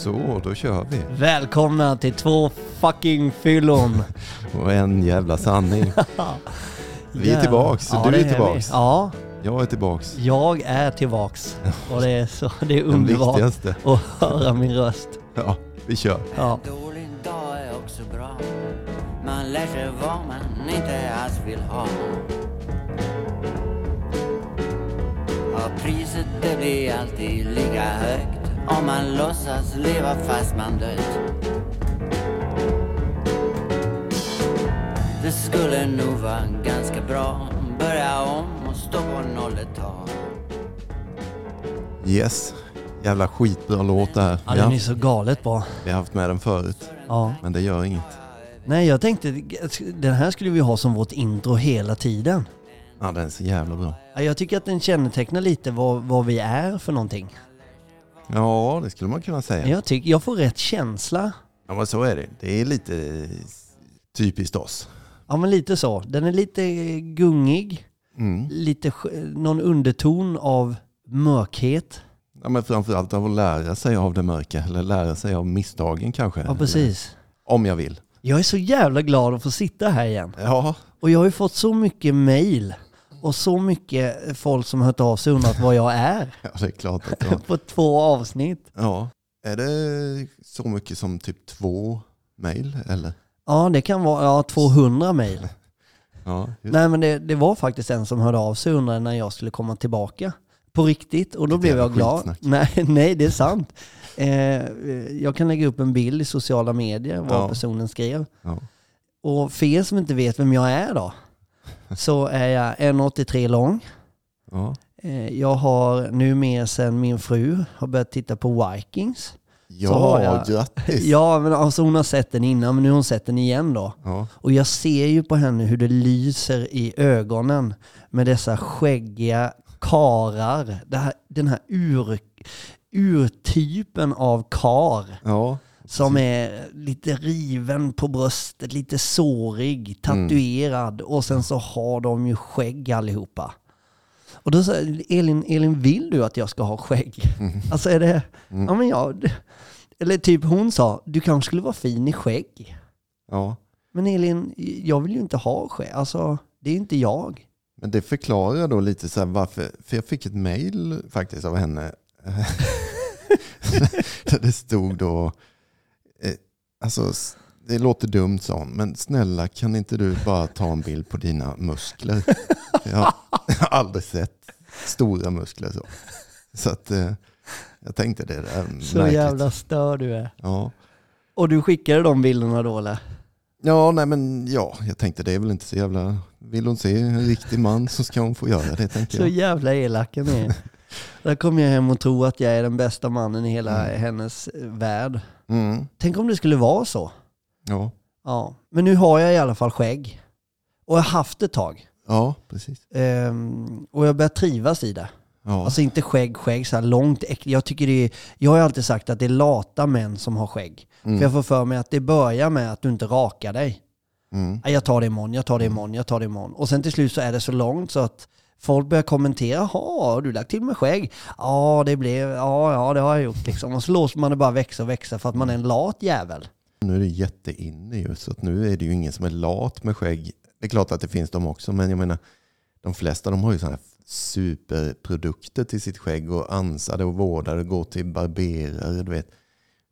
Så, då kör vi. Välkomna till två fucking fyllon. Och en jävla sanning. Vi är tillbaks. Ja, du är vi. tillbaks. Ja, Jag är tillbaks. jag är tillbaks. Och det är, så, det är underbart att höra min röst. Ja, vi kör. Ja. Dålig dag är också bra. Man lär sig vad man inte alls vill ha. Ja, priset det blir alltid lika högt om man låtsas leva fast man dött. Det skulle nog vara ganska bra börja om och stå på noll ett tag. Yes. Jävla skitbra låt det här. ja, den är så galet bra. vi har haft med den förut. Ja. Men det gör inget. Nej, jag tänkte den här skulle vi ha som vårt intro hela tiden. Ja, den är så jävla bra. Ja, Jag tycker att den kännetecknar lite vad, vad vi är för någonting. Ja, det skulle man kunna säga. Jag, tycker, jag får rätt känsla. Ja, men så är det. Det är lite typiskt oss. Ja, men lite så. Den är lite gungig. Mm. Lite någon underton av mörkhet. Ja, men framförallt av att lära sig av det mörka. Eller lära sig av misstagen kanske. Ja, precis. Eller, om jag vill. Jag är så jävla glad att få sitta här igen. Ja, Och jag har ju fått så mycket mail och så mycket folk som hört av sig undrat vad jag är ja det är klart att jag... på två avsnitt. Ja. Är det så mycket som typ två mejl eller? Ja, det kan vara ja, 200 mail. Ja. Nej, men det, det var faktiskt en som hörde av sig och undrade när jag skulle komma tillbaka. På riktigt. Och då blev jag glad. Nej, nej, det är sant. Eh, jag kan lägga upp en bild i sociala medier vad Ja. personen skrev. Ja. Och för er som inte vet vem jag är då, så är jag 1,83 lång. Ja. Eh, Jag har nu med sen min fru har börjat titta på Vikings. Ja, jag- grattis! Ja, men alltså hon har sett den innan, men nu har hon sett den igen då. Ja. Och jag ser ju på henne hur det lyser i ögonen med dessa skäggiga karar. Här, den här ur, urtypen av kar ja. Som är lite riven på bröstet, lite sårig, tatuerad och sen så har de ju skägg allihopa. Och då säger Elin, Elin, vill du att jag ska ha skägg? Alltså är det, ja men ja, det- eller typ hon sa, du kanske skulle vara fin i skägg. ja. Men Elin, jag vill ju inte ha skägg. Alltså, det är inte jag. Men det förklarar då lite så varför. För jag fick ett mejl faktiskt av henne. Där det stod då. Alltså, det låter dumt sa hon, men snälla kan inte du bara ta en bild på dina muskler? Jag har, jag har aldrig sett stora muskler så. Så att eh, jag tänkte det där Så märkligt. jävla stör du är. Ja. Och du skickade de bilderna då eller? Ja, nej men ja, jag tänkte det är väl inte så jävla... Vill hon se en riktig man så ska hon få göra det, tänker Så jag. jävla elak ni är. Där kommer jag hem och tror att jag är den bästa mannen i hela hennes eh, värld. Mm, Tänk om det skulle vara så. ja. Ja, men nu har jag i alla fall skägg. Och jag har haft ett tag. ja, precis. Ehm, och jag börjar trivas i det. Ja. Alltså inte skägg, skägg så här långt. Jag tycker det är, jag har alltid sagt att det är lata män som har skägg. Mm. För jag får för mig att det börjar med att du inte rakar dig. Mm. Jag tar det imorgon, jag tar det imorgon, jag tar det imorgon. Och sen till slut så är det så långt så att folk börjar kommentera. Har du lagt till med skägg? Ja, det blev, ja, ja, det har jag gjort liksom. Och så låter man det bara växa och växa för att man är en lat jävel. Nu är det jätteinne ju, så att nu är det ju ingen som är lat med skägg. Det är klart att det finns de också, men jag menar, de flesta de har ju sådana här superprodukter till sitt skägg och ansar och vårdar och går till barberare, du vet.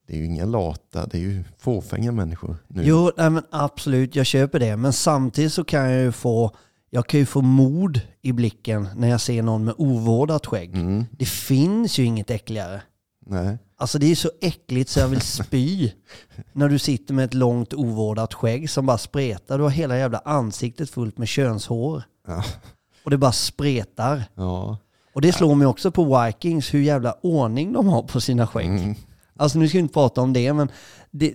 Det är ju inga lata, det är ju fåfänga människor nu. Jo, nej, men absolut, jag köper det. Men samtidigt så kan jag ju få, jag kan ju få mod i blicken när jag ser någon med ovårdat skägg. Mm, Det finns ju inget äckligare. nej. Alltså det är så äckligt så jag vill spy. när du sitter med ett långt ovårdat skägg som bara spretar. Du har hela jävla ansiktet fullt med könshår. Ja. Och det bara spretar. Ja. Och det slår mig också på Vikings hur jävla ordning de har på sina skägg. Mm. Alltså nu ska vi inte prata om det men det,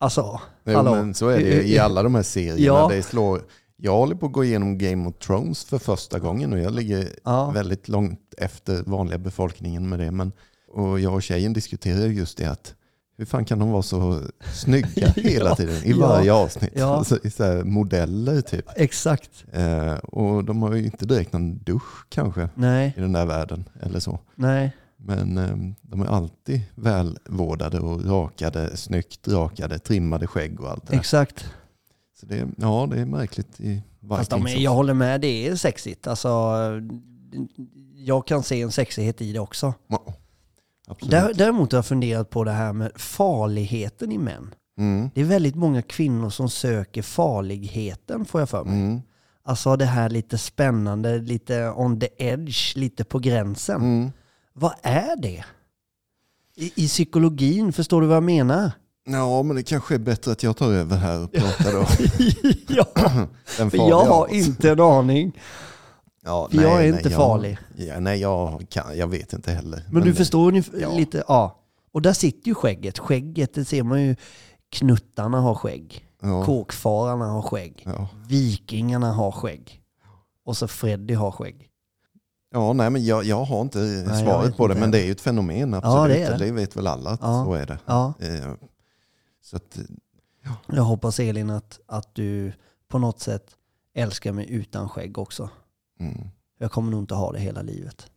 alltså, Jo, hallå. men så är det i alla de här serierna. Ja. Det slår, jag håller på att gå igenom Game of Thrones för första gången och jag ligger Ja. väldigt långt efter vanliga befolkningen med det. Men, och jag och tjejen diskuterar just det att hur fan kan de vara så snygga hela Ja, tiden i ja, varje avsnitt? ja. Alltså, i så modeller typ. Exakt. Eh, och de har ju inte direkt någon dusch kanske Nej, i den där världen eller så. nej. Men eh, de är alltid välvårdade och rakade, snyggt rakade, trimmade skägg och allt det där. Exakt. Så det, ja, det är märkligt i Vikings. är- jag håller med, det är sexigt. Alltså, jag kan se en sexighet i det också. Ja, absolut. Däremot har jag funderat på det här med farligheten i män. Mm, Det är väldigt många kvinnor som söker farligheten får jag för mig. mm, Alltså det här lite spännande, lite on the edge, lite på gränsen. mm. Vad är det? I, I psykologin, förstår du vad jag menar? Ja, men det kanske är bättre att jag tar över här och pratar då. ja, Den för jag av har inte en aning. Ja, För jag är inte jag, farlig. Ja, nej, jag, kan, jag vet inte heller. Men, du förstår ungefär ja. lite, ja. Och där sitter ju skägget. Skägget, det ser man ju. Knuttarna har skägg. Ja, Kåkfararna har skägg. ja. Vikingarna har skägg. Och så Freddy har skägg. ja, nej, men jag, jag har inte jag svaret på det, men det är ju ett fenomen, absolut. Ja, det det. det vet väl alla att så är det. Ja, Så att, jag hoppas Elin att, att du på något sätt älskar mig utan skägg också. mm, Jag kommer nog inte ha det hela livet.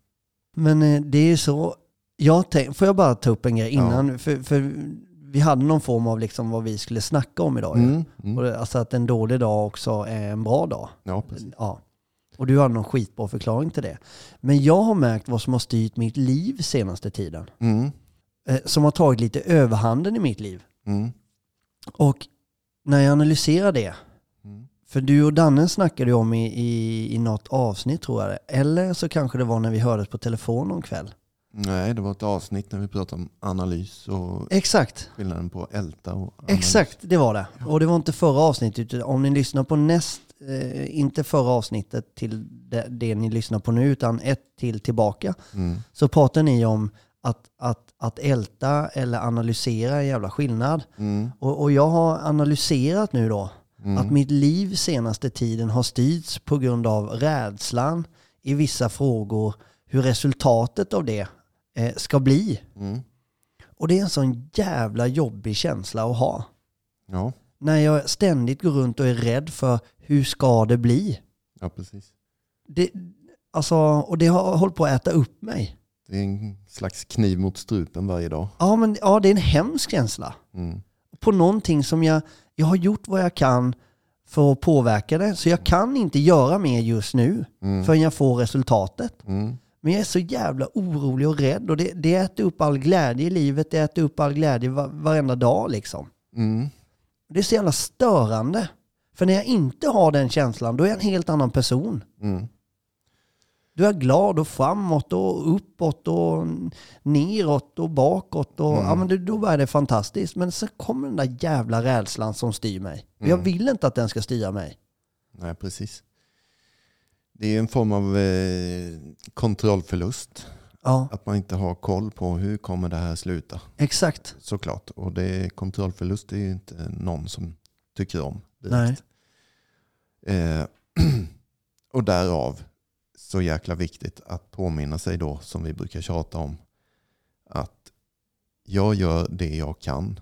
Men eh, det är ju så. Jag tänk, får jag bara ta upp en grej innan? För, för vi hade någon form av liksom vad vi skulle snacka om idag. mm, mm. Och alltså att en dålig dag också är en bra dag. Ja, precis. Ja. Och du hade någon skitbra förklaring till det. Men jag har märkt vad som har styrt mitt liv senaste tiden. Mm, Eh, som har tagit lite överhanden i mitt liv. Och när jag analyserar det. mm. För du och Danne snackade ju om i, i, i något avsnitt tror jag. Eller så kanske det var när vi hördes på telefon någon kväll. Nej, det var ett avsnitt när vi pratade om analys och Exakt. skillnaden på älta och analys. Exakt, det var det. Och det var inte förra avsnittet. Om ni lyssnar på näst, eh, inte förra avsnittet till det, det ni lyssnar på nu, utan ett till tillbaka, Mm, så pratar ni om att, att, att älta eller analysera är en jävla skillnad. mm, Och, och jag har analyserat nu då mm, att mitt liv senaste tiden har styrts på grund av rädslan i vissa frågor, hur resultatet av det eh, ska bli. mm. Och det är en sån jävla jobbig känsla att ha. Ja, När jag ständigt går runt och är rädd för hur ska det bli? ja, precis. Det, alltså, och det har hållit på att äta upp mig. Det är en slags kniv mot strupen varje dag. Ja, men ja, det är en hemsk känsla. Mm, På någonting som jag, jag har gjort vad jag kan för att påverka det. Så jag kan inte göra mer just nu mm, förrän jag får resultatet. mm, Men jag är så jävla orolig och rädd och det, det äter upp all glädje i livet. Det äter upp all glädje va, varenda dag liksom. mm. Det är så jävla störande. För när jag inte har den känslan, då är jag en helt annan person. Mm. Du är glad och framåt och uppåt och neråt och bakåt. Och, Mm. ja, men då- då är det fantastiskt. Men så kommer den där jävla rädslan som styr mig. Och Jag Mm. vill inte att den ska styra mig. Nej, precis. Det är en form av eh, kontrollförlust. Ja, Att man inte har koll på hur kommer det här sluta. exakt. Såklart. Och det, kontrollförlust är ju inte någon som tycker om. Direkt. Eh, och därav så jäkla viktigt att påminna sig då, som vi brukar tjata om, att jag gör det jag kan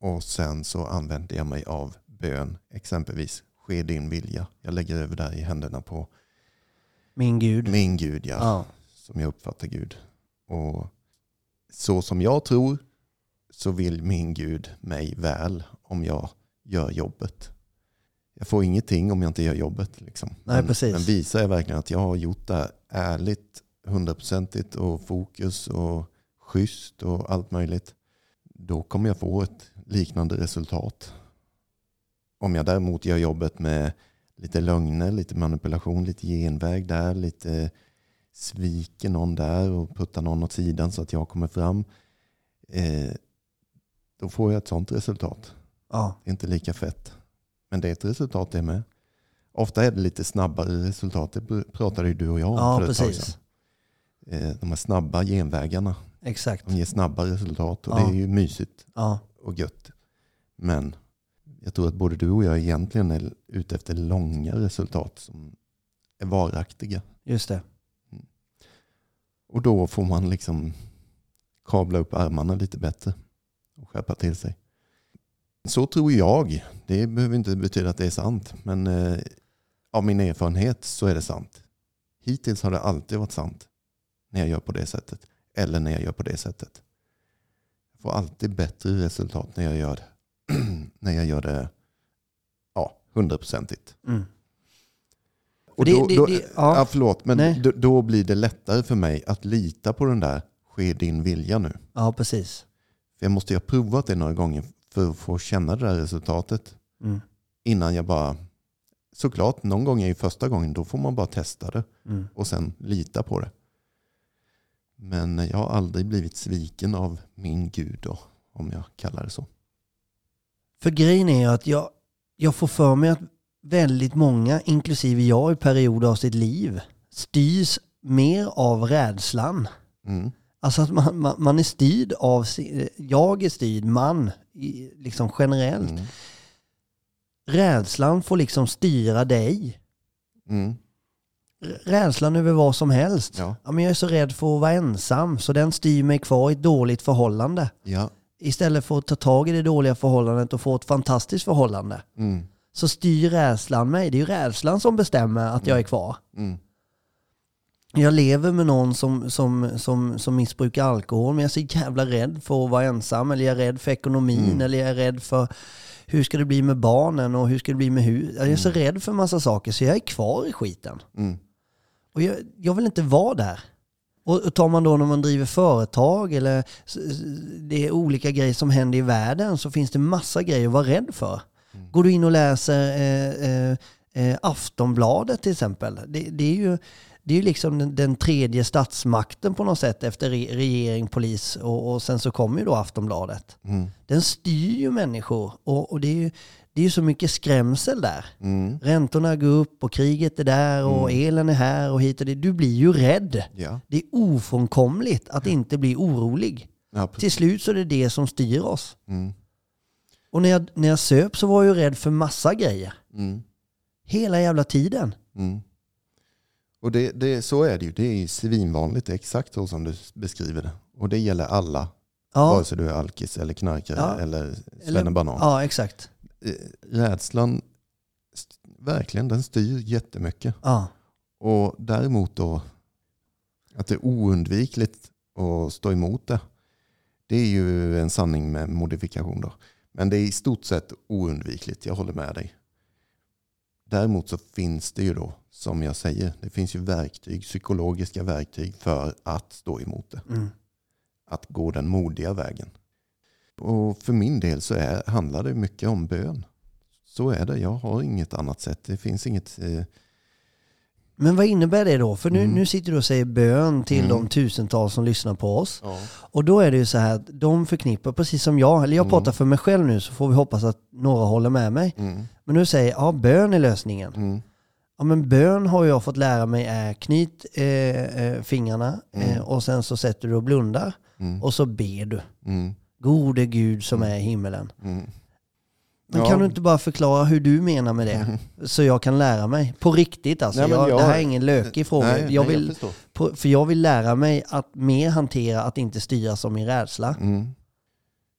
och sen så använder jag mig av bön. Exempelvis, ske din vilja. Jag lägger över det i händerna på Min Gud. min Gud, ja, Ja, som jag uppfattar Gud. Och så som jag tror så vill min Gud mig väl om jag gör jobbet. Jag får ingenting om jag inte gör jobbet. Liksom. Nej, men, precis. men visar jag verkligen att jag har gjort det här ärligt, hundraprocentigt och fokus och schysst och allt möjligt. Då kommer jag få ett liknande resultat. Om jag däremot gör jobbet med lite lögner, lite manipulation, lite genväg där, lite sviker någon där och puttar någon åt sidan så att jag kommer fram. Eh, då får jag ett sånt resultat. ja, Det är inte lika fett. Men det är ett resultat det med. Ofta är det lite snabbare resultat. Det pr- pratade ju du och jag om ja för ett tag precis. sedan. Eh, de här snabba genvägarna. Exakt. De ger snabba resultat och Ja. det är ju mysigt Ja, och gött. Men jag tror att både du och jag egentligen är ute efter långa resultat som är varaktiga. just det. Och då får man liksom kavla upp armarna lite bättre och skärpa till sig. Så tror jag. Det behöver inte betyda att det är sant. Men eh, av min erfarenhet så är det sant. Hittills har det alltid varit sant när jag gör på det sättet. eller när jag gör på det sättet. Jag får alltid bättre resultat när jag gör det, när jag gör det ja, hundraprocentigt. Mm. Och då, det- då, det- ja. ja. förlåt, men då, då blir det lättare för mig att lita på den där ske din vilja nu. Ja, precis. För jag måste ju ha provat det några gånger för att få känna det där resultatet. Mm. Innan jag bara, såklart någon gång är ju första gången, då får man bara testa det Mm. och sen lita på det. Men jag har aldrig blivit sviken av min Gud då, om jag kallar det så. För grejen är ju att jag, jag får för mig att väldigt många, inklusive jag i perioder av sitt liv, styrs mer av rädslan. Mm. Alltså att man, man, man är styrd av, si- jag är styrd, man, liksom generellt. Mm. Rädslan får liksom styra dig. Mm. Rädslan över vad som helst. Ja. Ja, men jag är så rädd för att vara ensam, så den styr mig kvar i ett dåligt förhållande. Ja. Istället för att ta tag i det dåliga förhållandet och få ett fantastiskt förhållande. Mm. Så styr rädslan mig. Det är ju rädslan som bestämmer att jag är kvar. Mm. Jag lever med någon som, som, som, som missbrukar alkohol, men jag är så jävla rädd för att vara ensam, eller jag är rädd för ekonomin, Mm. eller jag är rädd för hur ska det bli med barnen och hur ska det bli med hus. Jag är så rädd för massa saker, så jag är kvar i skiten. Mm. Och jag, jag vill inte vara där. Och tar man då när man driver företag eller det är olika grejer som händer i världen så finns det massa grejer att vara rädd för. Går du in och läser eh, eh, eh, Aftonbladet till exempel. Det, det är ju det är ju liksom den, den tredje statsmakten på något sätt efter re, regering, polis och, och sen så kommer ju då Aftonbladet. Mm. Den styr ju människor och, och det är ju det är ju så mycket skrämsel där. Mm. Räntorna går upp och kriget är där och elen är här och hit och det. Du blir ju rädd. Ja. Det är ofrånkomligt att inte bli orolig. Ja. Till slut så är det det som styr oss. Mm. Och när jag, när jag söp så var jag ju rädd för massa grejer. Mm. Hela jävla tiden. Och det, det, så är det ju. Det är ju svinvanligt. Det är exakt så som du beskriver det. Och det gäller alla. Ja, Vare sig du är alkis eller knarkare Ja. eller svennebanan. ja exakt. Eh, Rädslan, verkligen, den styr jättemycket. Ja. Och däremot då att det är oundvikligt att stå emot det. Det är ju en sanning med modifikation då. Men det är i stort sett oundvikligt, jag håller med dig. Däremot så finns det ju då, som jag säger, det finns ju verktyg, psykologiska verktyg för att stå emot det. Mm. Att gå den modiga vägen. Och för min del så är, handlar det mycket om bön. Så är det, jag har inget annat sätt. Det finns inget... Eh, Men vad innebär det då? För nu, Mm. nu sitter du och säger bön till Mm. de tusentals som lyssnar på oss. ja. Och då är det ju så här att de förknippar, precis som jag, eller jag Mm. pratar för mig själv nu så får vi hoppas att några håller med mig. Mm, Men nu säger jag, ja bön är lösningen. mm, Ja men bön har jag fått lära mig är knyt eh, eh, fingrarna eh, och sen så sätter du och blundar och så ber du. Gode Gud som är i himmelen. Mm. Men Ja. kan du inte bara förklara hur du menar med det? Så jag kan lära mig. På riktigt alltså. Nej, jag, jag- det här är ingen lökig fråga. Nej, jag vill, förstår. på, för jag vill lära mig att mer hantera att inte styras av min rädsla. Mm.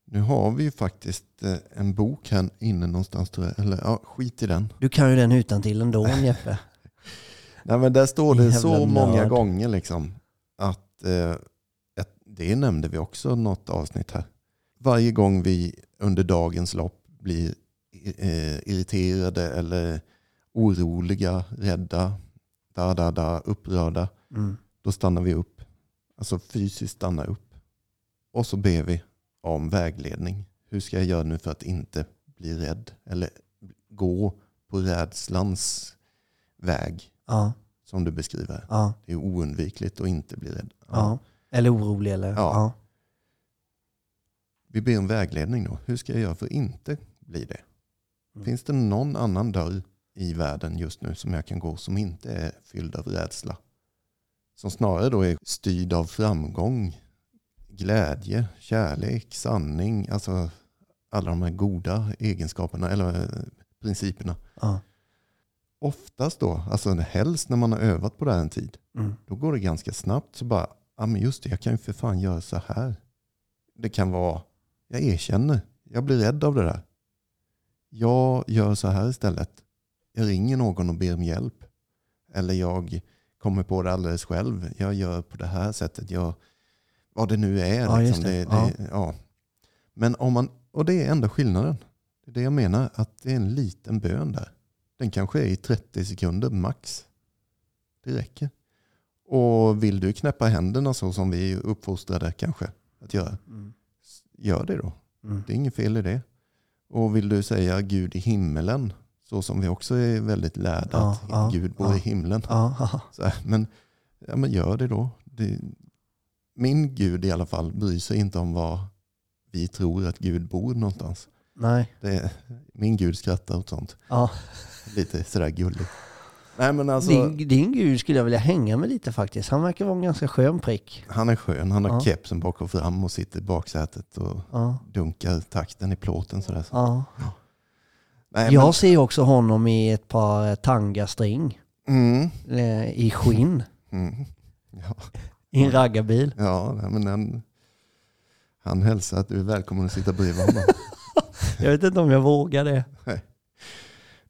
Nu har vi ju faktiskt eh, en bok här inne någonstans jag. Eller ja, skit i den. Du kan ju den utan till ändå Jeppe. Nej men där står det så många nörd. gånger liksom. Att, eh, det nämnde vi också något avsnitt här. Varje gång vi under dagens lopp blir irriterade eller oroliga, rädda, da, da, da, upprörda. Mm. Då stannar vi upp. Alltså fysiskt stanna upp. Och så ber vi om vägledning. Hur ska jag göra nu för att inte bli rädd? Eller gå på rädslans väg Ja, som du beskriver. ja, Det är oundvikligt att inte bli rädd. ja. Eller orolig eller? Vi ber om vägledning då. Hur ska jag göra för att inte bli det? Mm. Finns det någon annan dörr i världen just nu som jag kan gå som inte är fylld av rädsla? Som snarare då är styrd av framgång, glädje, kärlek, sanning. Alltså alla de här goda egenskaperna eller eh, principerna. ja. Oftast då, alltså helst när man har övat på det här en tid, Mm. då går det ganska snabbt. Så bara, ja men just det, jag kan ju för fan göra så här. Det kan vara, jag erkänner, jag blir rädd av det där. Jag gör så här istället. Jag ringer någon och ber om hjälp. Eller jag kommer på det alldeles själv. Jag gör på det här sättet. Jag, vad det nu är. Ja, liksom. det. Det, det, ja. Men om man, och det är enda skillnaden. Det är det jag menar, att det är en liten bön där. Den kanske är i 30 sekunder max. Det räcker. Och vill du knäppa händerna så som vi är uppfostrade kanske att göra, Mm. gör det då. Mm. Det är inget fel i det. Och vill du säga Gud i himmelen, så som vi också är väldigt lärda Ja, att ja, Gud bor ja. i himlen. Här, men, ja, men gör det då. Det, min Gud i alla fall bryr sig inte om var vi tror att Gud bor någonstans. nej. Det, min Gud skrattar åt sånt. Lite sådär gulligt. Nej men alltså, Din, din gud skulle jag vilja hänga med lite faktiskt. Han verkar vara en ganska skön prick. han är skön. Han har Ja. kepsen bak och fram och sitter i baksätet och Ja. dunkar takten i plåten. Sådär. Ja. Nej, Jag ser också honom i ett par tangastring men, mm, eh, i skinn mm, ja. i en raggarbil. Ja, nej, men han, han hälsar att du är välkommen att sitta bredvid honom. Jag vet inte om jag vågar det.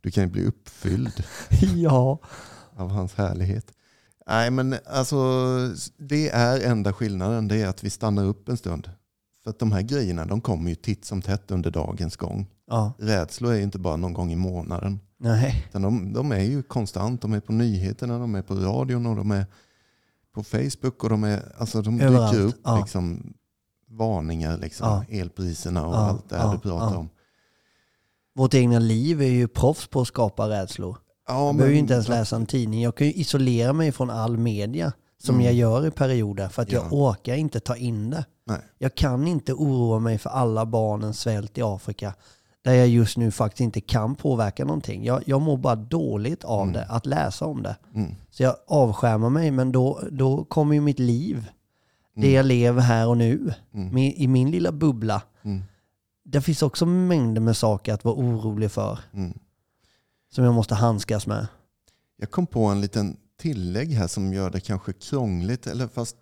Du kan ju bli uppfylld Ja. av hans härlighet. Nej, men alltså det är enda skillnaden. Det är att vi stannar upp en stund. För att de här grejerna de kommer ju titt som tätt under dagens gång. Ja. Rädslor är ju inte bara någon gång i månaden. Nej. Utan de, de är ju konstant. De är på nyheterna, de är på radion och de är på Facebook. och De, är, alltså, de Överallt, dyker upp ja. liksom, varningar. Liksom, Ja. Elpriserna och allt det här du pratar om. Vårt egna liv är ju proffs på att skapa rädslor. Ja, Jag behöver ju inte ens läsa en tidning. Jag kan ju isolera mig från all media som Mm. jag gör i perioder för att jag Ja. orkar inte ta in det. Nej. Jag kan inte oroa mig för alla barnens svält i Afrika där jag just nu faktiskt inte kan påverka någonting. Jag, jag mår bara dåligt av Mm. det, att läsa om det. Mm. Så jag avskärmar mig, men då, då kommer ju mitt liv, det Mm. jag lever här och nu, Mm. med, i min lilla bubbla. Det finns också mängder med saker att vara orolig för, Mm. som jag måste handskas med. Jag kom på en liten tillägg här som gör det kanske krångligt. Eller fast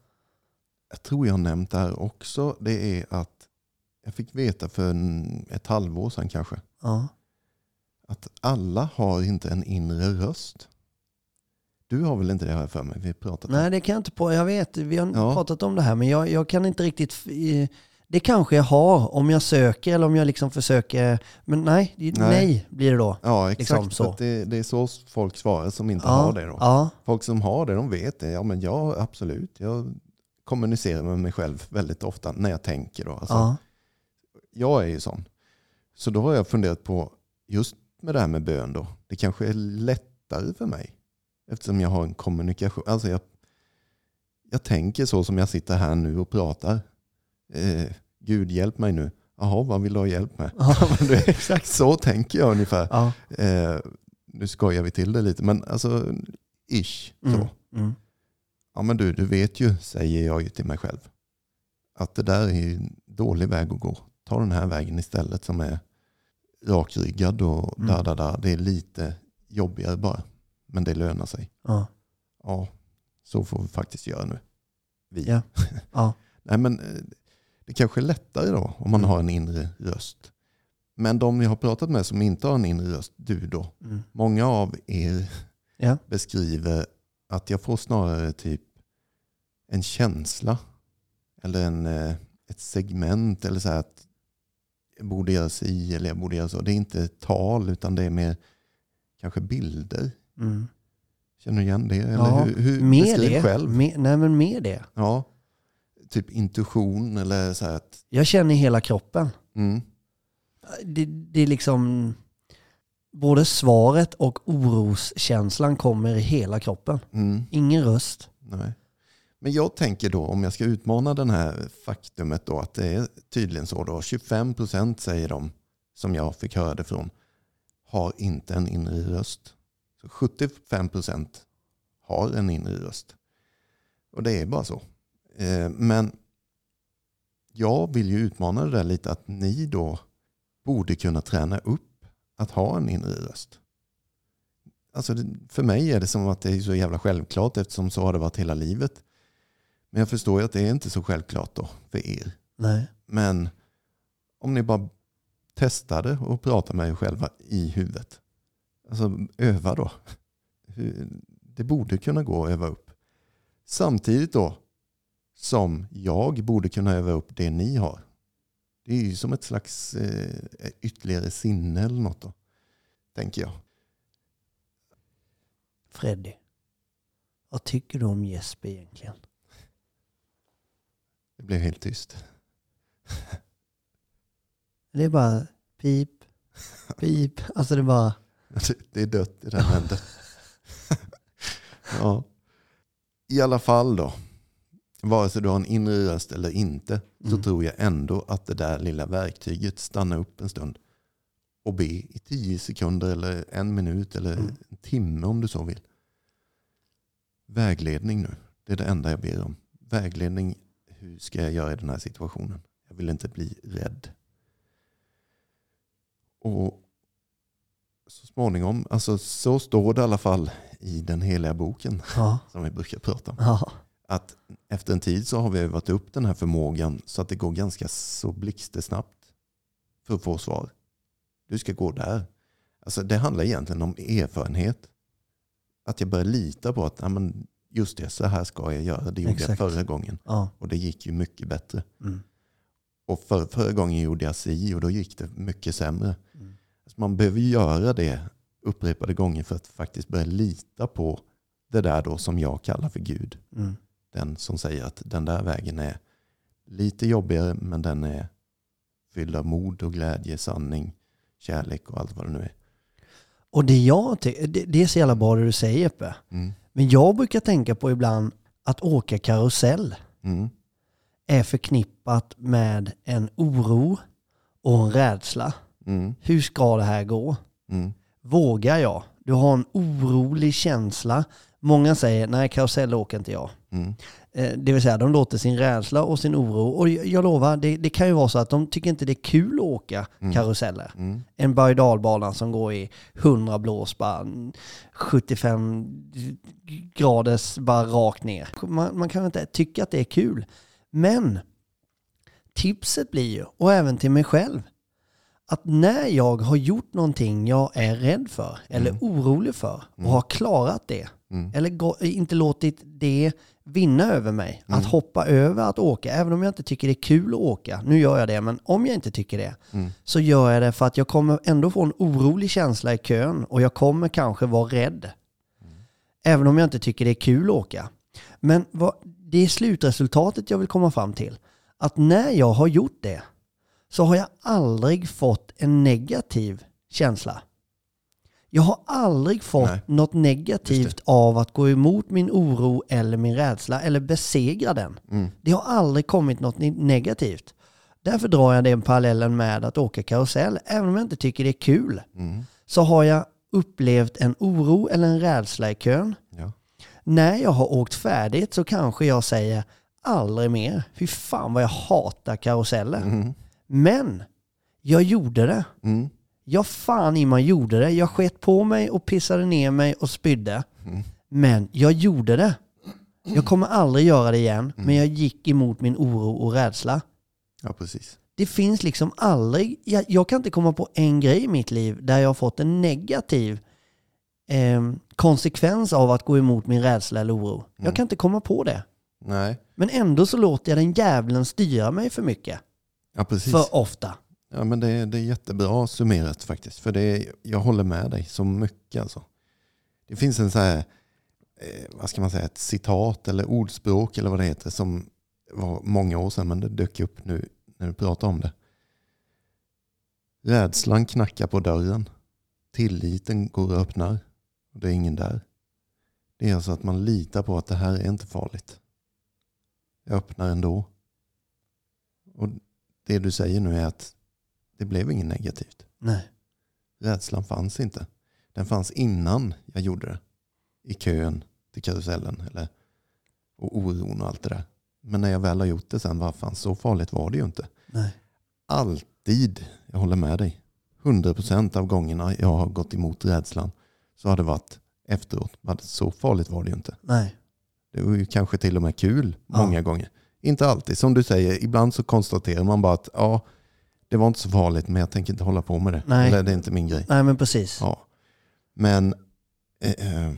jag tror jag har nämnt det här också. Det är att jag fick veta för en, ett halvår sedan kanske. Ja. Att alla har inte en inre röst. Du har väl inte det här för mig? Vi pratat om. Nej, det kan jag inte på. Jag vet, vi har Ja. pratat om det här, men jag, jag kan inte riktigt... eh, Det kanske jag har om jag söker eller om jag liksom försöker. Men nej, Nej. nej, blir det då. Ja, exakt. liksom så. det, det är så folk svarar som inte Ja, har det. Då. Ja, Folk som har det, de vet det. Ja, men jag absolut. Jag kommunicerar med mig själv väldigt ofta när jag tänker. Då. Alltså, ja, Jag är ju sån. Så då har jag funderat på, just med det här med bön då, det kanske är lättare för mig. Eftersom jag har en kommunikation. Alltså jag, jag tänker så som jag sitter här nu och pratar. Eh, Gud hjälp mig nu. Jaha, vad vill du ha hjälp med? Exakt så tänker jag ungefär. ja. Eh, nu skojar vi till det lite, men alltså ish. Så. Mm, mm. Ja men du, du vet ju, säger jag ju till mig själv, att det där är en dålig väg att gå. Ta den här vägen istället som är rakryggad och Mm. där, där, där. Det är lite jobbigare bara, men det lönar sig. Ja, Ja, så får vi faktiskt göra nu. Vi. Ja. ja. Nej men eh, det kanske är lättare då om man Mm. har en inre röst. Men de jag har pratat med som inte har en inre röst, du då, Mm. många av er Ja. beskriver att jag får snarare typ en känsla eller en, eh, ett segment eller så att jag borde göra si eller jag borde göra så. Det är inte tal utan det är mer kanske bilder. Mm. Känner du igen det? Eller Ja, hur, hur Med det. själv. Med, nej, men med det. Ja, typ intuition eller så att Jag känner hela kroppen. mm, Det, det är liksom... Både svaret och oroskänslan kommer i hela kroppen. mm, Ingen röst. nej. Men jag tänker då om jag ska utmana den här faktumet då att det är tydligen så då 25 procent säger de som jag fick höra det från har inte en inre röst. Så 75 procent har en inre röst. Och det är bara så. Eh, Men jag vill ju utmana det där lite att ni då borde kunna träna upp att ha en inre röst. Alltså för mig är det som att det är så jävla självklart eftersom så har det varit hela livet. Men jag förstår ju att det är inte så självklart då för er. Nej. Men om ni bara testade och pratade med er själva i huvudet. Alltså öva då. Det borde kunna gå att öva upp. Samtidigt då, som jag borde kunna öva upp det ni har. Det är ju som ett slags eh, ytterligare sinne eller något då, tänker jag. Freddy, vad tycker du om Jesper egentligen? Det blev helt tyst. Det är bara pip, pip. Alltså det är bara... Det- är dött i den änden. ja. I alla fall då, vare sig du har en inre röst eller inte, så Mm. tror jag ändå att det där lilla verktyget stannar upp en stund och be i tio sekunder eller en minut eller Mm. en timme om du så vill. Vägledning nu, det är det enda jag ber om. Vägledning, hur ska jag göra i den här situationen? Jag vill inte bli rädd. Och så småningom, alltså så står det i alla fall i den heliga boken Ja, som vi brukar prata om. ja, Att efter en tid så har vi övat upp den här förmågan så att det går ganska så blixtsnabbt för att få svar. Du ska gå där. Alltså det handlar egentligen om erfarenhet. Att jag börjar lita på att ja, men just det, så här ska jag göra. Det gjorde Exakt. jag förra gången. ja. Och det gick ju mycket bättre. Mm. Och för, förra gången gjorde jag si och då gick det mycket sämre. Mm. Så man behöver göra det upprepade gånger för att faktiskt börja lita på det där då som jag kallar för Gud. Mm. Den som säger att den där vägen är lite jobbigare men den är fylld av mod och glädje, sanning, kärlek och allt vad det nu är. Och det jag det är så jävla bra det du säger Jeppe. Mm. Men jag brukar tänka på ibland att åka karusell Mm. är förknippat med en oro och en rädsla. Mm. Hur ska det här gå? Mm. Vågar jag? Du har en orolig känsla. Många säger nej, karusell åker inte jag. Mm. Eh, Det vill säga de låter sin rädsla och sin oro. Och jag lovar, det, det kan ju vara så att de tycker inte det är kul att åka Mm. karuseller. Mm. En berg dalbana som går i 100 blås, bara 75 graders bara rakt ner. Man, man kan inte tycka att det är kul. Men tipset blir ju, och även till mig själv, att när jag har gjort någonting jag är rädd för eller Mm. orolig för och Mm. har klarat det, Mm. eller inte låtit det vinna över mig, Mm. att hoppa över att åka, även om jag inte tycker det är kul att åka. Nu gör jag det, men om jag inte tycker det, Mm. så gör jag det för att jag kommer ändå få en orolig känsla i kön och jag kommer kanske vara rädd. Även om jag inte tycker det är kul att åka. Men vad, det är slutresultatet jag vill komma fram till. Att när jag har gjort det så har jag aldrig fått en negativ känsla. Jag har aldrig fått Nej. något negativt av att gå emot min oro eller min rädsla eller besegra den. Mm. Det har aldrig kommit något negativt. Därför drar jag den parallellen med att åka karusell. Även om jag inte tycker det är kul Mm. så har jag upplevt en oro eller en rädsla i kön. Ja. När jag har åkt färdigt så kanske jag säger aldrig mer. Fy fan vad jag hatar karuseller. Mm. Men jag gjorde det. Mm. Jag fan i mig gjorde det. Jag sket på mig och pissade ner mig och spydde. Mm. Men jag gjorde det. Jag kommer aldrig göra det igen, men jag gick emot min oro och rädsla. ja, precis. Det finns liksom aldrig, jag, jag kan inte komma på en grej i mitt liv där jag har fått en negativ eh, konsekvens av att gå emot min rädsla eller oro. Jag Mm. kan inte komma på det. Nej, Men ändå så låter jag den jävlen styra mig för mycket. Ja, precis. För ofta. Ja, men det, är- det är jättebra summerat faktiskt. För det jag håller med dig så mycket. Alltså. Det finns en så här, eh, vad ska man säga, ett citat eller ordspråk eller vad det heter som var många år sedan men det dök upp nu när du pratar om det. Rädslan knackar på dörren. Tilliten går och öppnar. Och det är ingen där. Det är alltså att man litar på att det här är inte farligt. Jag öppnar ändå. Och det du säger nu är att det blev inget negativt. Nej. Rädslan fanns inte. Den fanns innan jag gjorde det. I kön till karusellen. Eller, och oron och allt det där. Men när jag väl har gjort det sen, vad fan, så farligt var det ju inte. Nej. Alltid, jag håller med dig. 100% av gångerna jag har gått emot rädslan så har det varit efteråt. Så farligt var det ju inte. Nej. Det var ju kanske till och med kul Ja. många gånger. Inte alltid, som du säger, ibland så konstaterar man bara att ja, det var inte så farligt men jag tänker inte hålla på med det. Nej. Eller det är inte min grej. Nej men precis. Ja. Men eh, eh,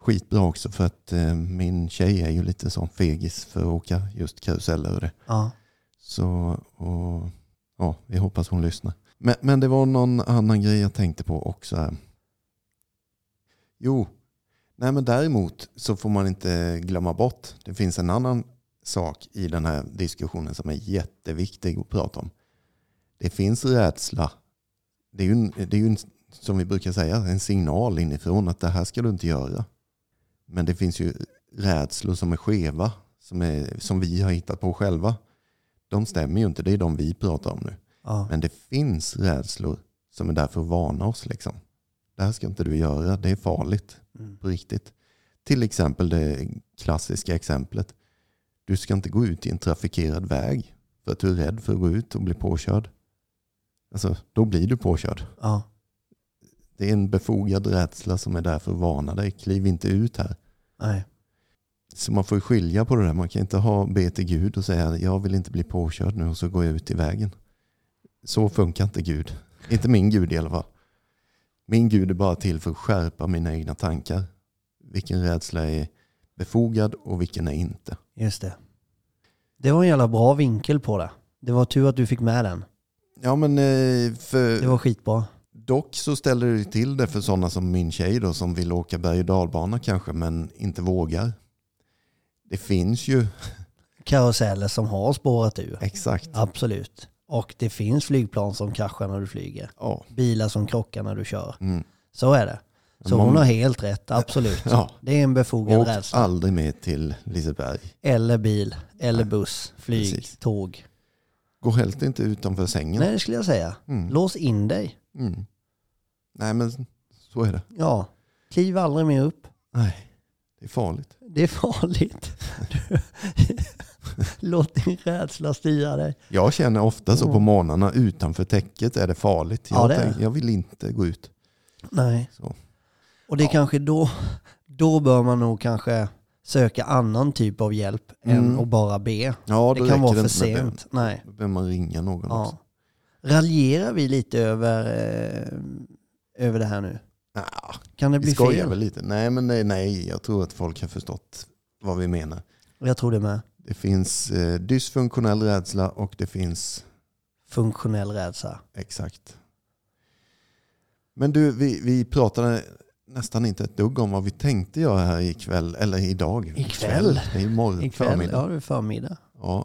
skitbra också för att eh, min tjej är ju lite sån fegis för att åka just karuseller och det. Ja. Så och, ja, vi hoppas hon lyssnar. Men, men det var någon annan grej jag tänkte på också. Här. Jo, nej men däremot så får man inte glömma bort. Det finns en annan sak i den här diskussionen som är jätteviktig att prata om. Det finns rädsla. Det är ju, en, det är ju en, som vi brukar säga en signal inifrån att det här ska du inte göra. Men det finns ju rädslor som är skeva, som, är, som vi har hittat på själva. De stämmer ju inte, det är de vi pratar om nu. Ja. Men det finns rädslor som är där för att varna oss. Liksom. Det här ska inte du göra, det är farligt Mm. på riktigt. Till exempel det klassiska exemplet. Du ska inte gå ut i en trafikerad väg för att du är rädd för att gå ut och bli påkörd. Alltså, då blir du påkörd. Ja. Det är en befogad rädsla som är där för att varna dig. Kliv inte ut här. Nej. Så man får skilja på det där. Man kan inte ha be till Gud och säga jag vill inte bli påkörd nu och så går jag ut i vägen. Så funkar inte Gud. Inte min Gud i alla fall. Min Gud är bara till för att skärpa mina egna tankar. Vilken rädsla är befogad och vilken är inte. Just det. Det var en jävla bra vinkel på det. Det var tur att du fick med den. Ja men eh, för Det var skitbra. dock så ställer det till det för sådana som min tjej då som vill åka berg och dalbana kanske men inte vågar. Det finns ju, Karuseller som har spårat ur. exakt. Absolut. Och det finns flygplan som kraschar när du flyger. Ja. Bilar som krockar när du kör. Mm. Så är det. Så Man- hon har helt rätt, absolut. Ja. Det är en befogad Åk rädsla. aldrig med till Liseberg. Eller bil, eller Nej, buss, flyg, precis. tåg. Gå helt inte utanför sängen. Nej, det skulle jag säga. Mm. Lås in dig. Mm. Nej men så är det. Ja. Kliv aldrig mer upp. Nej, det är farligt. Det är farligt. Du- Låt din rädsla styra dig. Jag känner ofta så på Mm. morgnarna utanför täcket är det farligt. Jag, Ja, det är jag vill inte gå ut. Nej. Så. Och det är Ja. kanske då, då bör man nog kanske söka annan typ av hjälp än Mm. att bara be. Ja, det kan vara för sent. Nej. Då behöver man ringa någon också. Ja. Raljerar vi lite över, eh, över det här nu? Ja, Kan det vi bli fel? väl lite. Nej, men nej, nej, jag tror att folk har förstått vad vi menar. Jag tror det med. Det finns eh, dysfunktionell rädsla och det finns Funktionell rädsla. exakt. Men du, vi, vi pratade nästan inte ett dugg om vad vi tänkte göra här ikväll, eller idag. Ikväll? Det är imorgon Ikväll, förmiddag. ja det är förmiddag. Ja.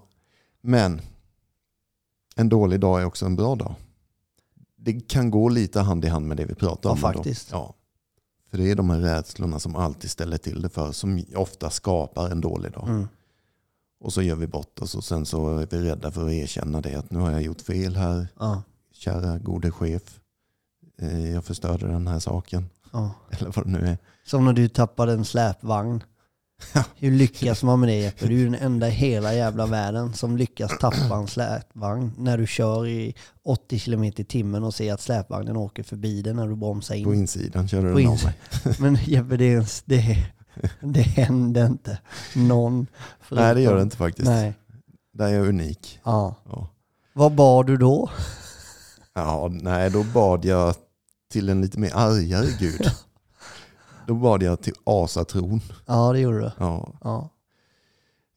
Men en dålig dag är också en bra dag. Det kan gå lite hand i hand med det vi pratar Ja, om. faktiskt. Ja. För det är de här rädslorna som alltid ställer till det för, som ofta skapar en dålig dag. Mm. Och så gör vi bort oss och sen så är vi rädda för att erkänna det. Att nu har jag gjort fel här, Ja, kära gode chef. Eh, Jag förstörde den här saken. Ja. Eller vad det nu är. Som när du tappade en släpvagn. Ja. Hur lyckas man med det Jeppe? Du är den enda i hela jävla världen som lyckas tappa en släpvagn när du kör i 80 km i timmen och ser att släpvagnen åker förbi dig när du bromsar På in. insidan körde På den av ins- mig. Men Jeppe, det, är, ens- det, det hände inte någon. Nej det gör det förutom- inte faktiskt. Nej. Där är jag unik. Ja. Ja. Vad bad du då? Ja, nej, då bad jag till en lite mer argare gud. Då bad jag till asatron. Ja, det gjorde du. Ja, Ja.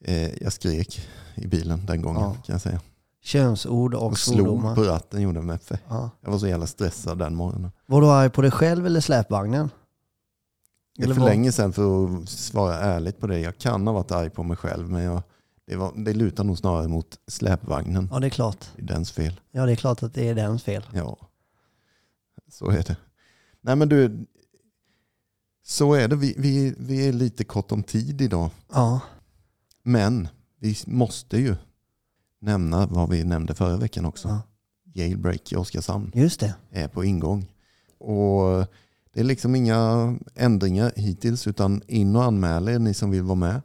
eh, jag skrek i bilen den gången Ja. kan jag säga. Könsord och Och slog på ratten gjorde med F. Ja. Jag var så jävla stressad den morgonen. Var du arg på dig själv eller släpvagnen? Det är Eller för länge sedan för att svara ärligt på det. Jag kan ha varit arg på mig själv men jag, det, var, det lutar nog snarare mot släpvagnen. Ja, det är klart. Det är dens fel. Ja, det är klart att det är dens fel. Ja, så är det. Nej men du, så är det. Vi, vi, vi är lite kort om tid idag. Ja, Men vi måste ju nämna vad vi nämnde förra veckan också. Ja. Jailbreak i Oskarshamn just det. är på ingång. Och det är liksom inga ändringar hittills utan in och anmäl er ni som vill vara med.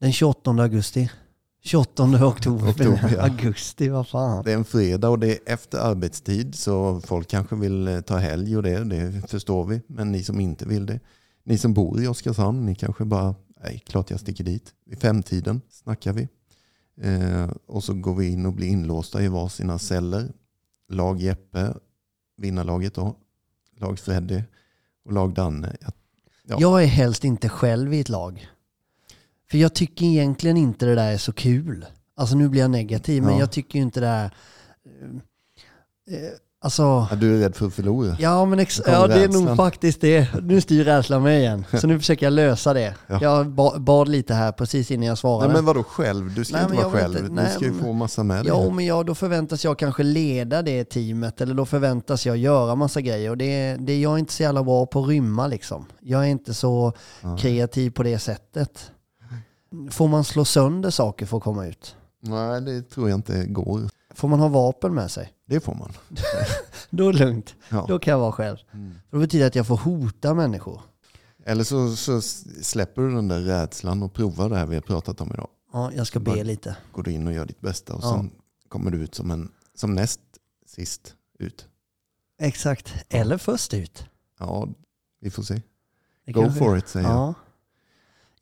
Den 28 augusti. 28 oktober. Oktober, ja. Augusti, vad fan. Det är en fredag och det är efter arbetstid så folk kanske vill eh, ta helg och det, det förstår vi. Men ni som inte vill det, ni som bor i Oskarshamn, ni kanske bara, nej klart jag sticker dit. Vid femtiden snackar vi. Eh, och så går vi in och blir inlåsta i varsina celler. Lag Jeppe, vinnarlaget då, lag Freddy och lag Danne. Ja. Jag är helst inte själv i ett lag. För jag tycker egentligen inte det där är så kul. Alltså nu blir jag negativ, men Ja. jag tycker inte det är... eh, eh, Alltså... Ja, du är rädd för att förlora. Ja, men ex- ja, det är nog faktiskt det. Nu styr rädslan mig igen. Så nu försöker jag lösa det. Ja. Jag ba- bad lite här precis innan jag svarade. Nej, men vadå själv? Du ska Nej, inte vara själv. inte- du nej, ska ju få massa med dig. Ja, men ja, då förväntas jag kanske leda det teamet eller då förväntas jag göra massa grejer. Och det, det, jag är inte så jävla bra på att rymma liksom. Jag är inte så kreativ på det sättet. Får man slå sönder saker för att komma ut? Nej, det tror jag inte går. Får man ha vapen med sig? Det får man. Då är det lugnt. Ja. Då kan jag vara själv. Mm. För det betyder att jag får hota människor. Eller så, så släpper du den där rädslan och provar det här vi har pratat om idag. Ja, jag ska be lite. Går du in och gör ditt bästa och Ja. sen kommer du ut som, en, som näst sist ut. Exakt. Eller först ut. Ja, vi får se. Det Go for it säger jag.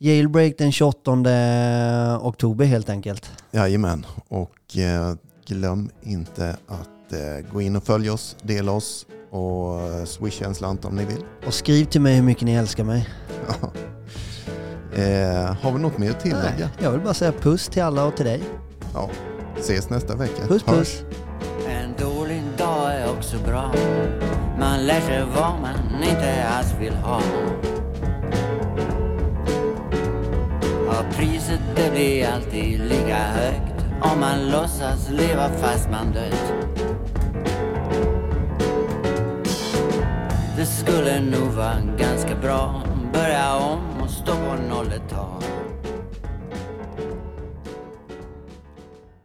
Ja. Jailbreak den 28 oktober helt enkelt. Jajamän. Och eh, glöm inte att eh, gå in och följa oss, dela oss och eh, swisha en slant om ni vill. Och skriv till mig hur mycket ni älskar mig. Ja. eh, har vi något mer att tillägga? Nej, jag vill bara säga puss till alla och till dig. Ja. Ses nästa vecka. Puss Hörs. puss. En dålig dag är också bra. Man lär sig vad man inte alls vill ha. Priset det blir alltid lika högt om man låtsas leva fast man dött. Det skulle nog vara ganska bra. Börja om och stå på noll ett tag.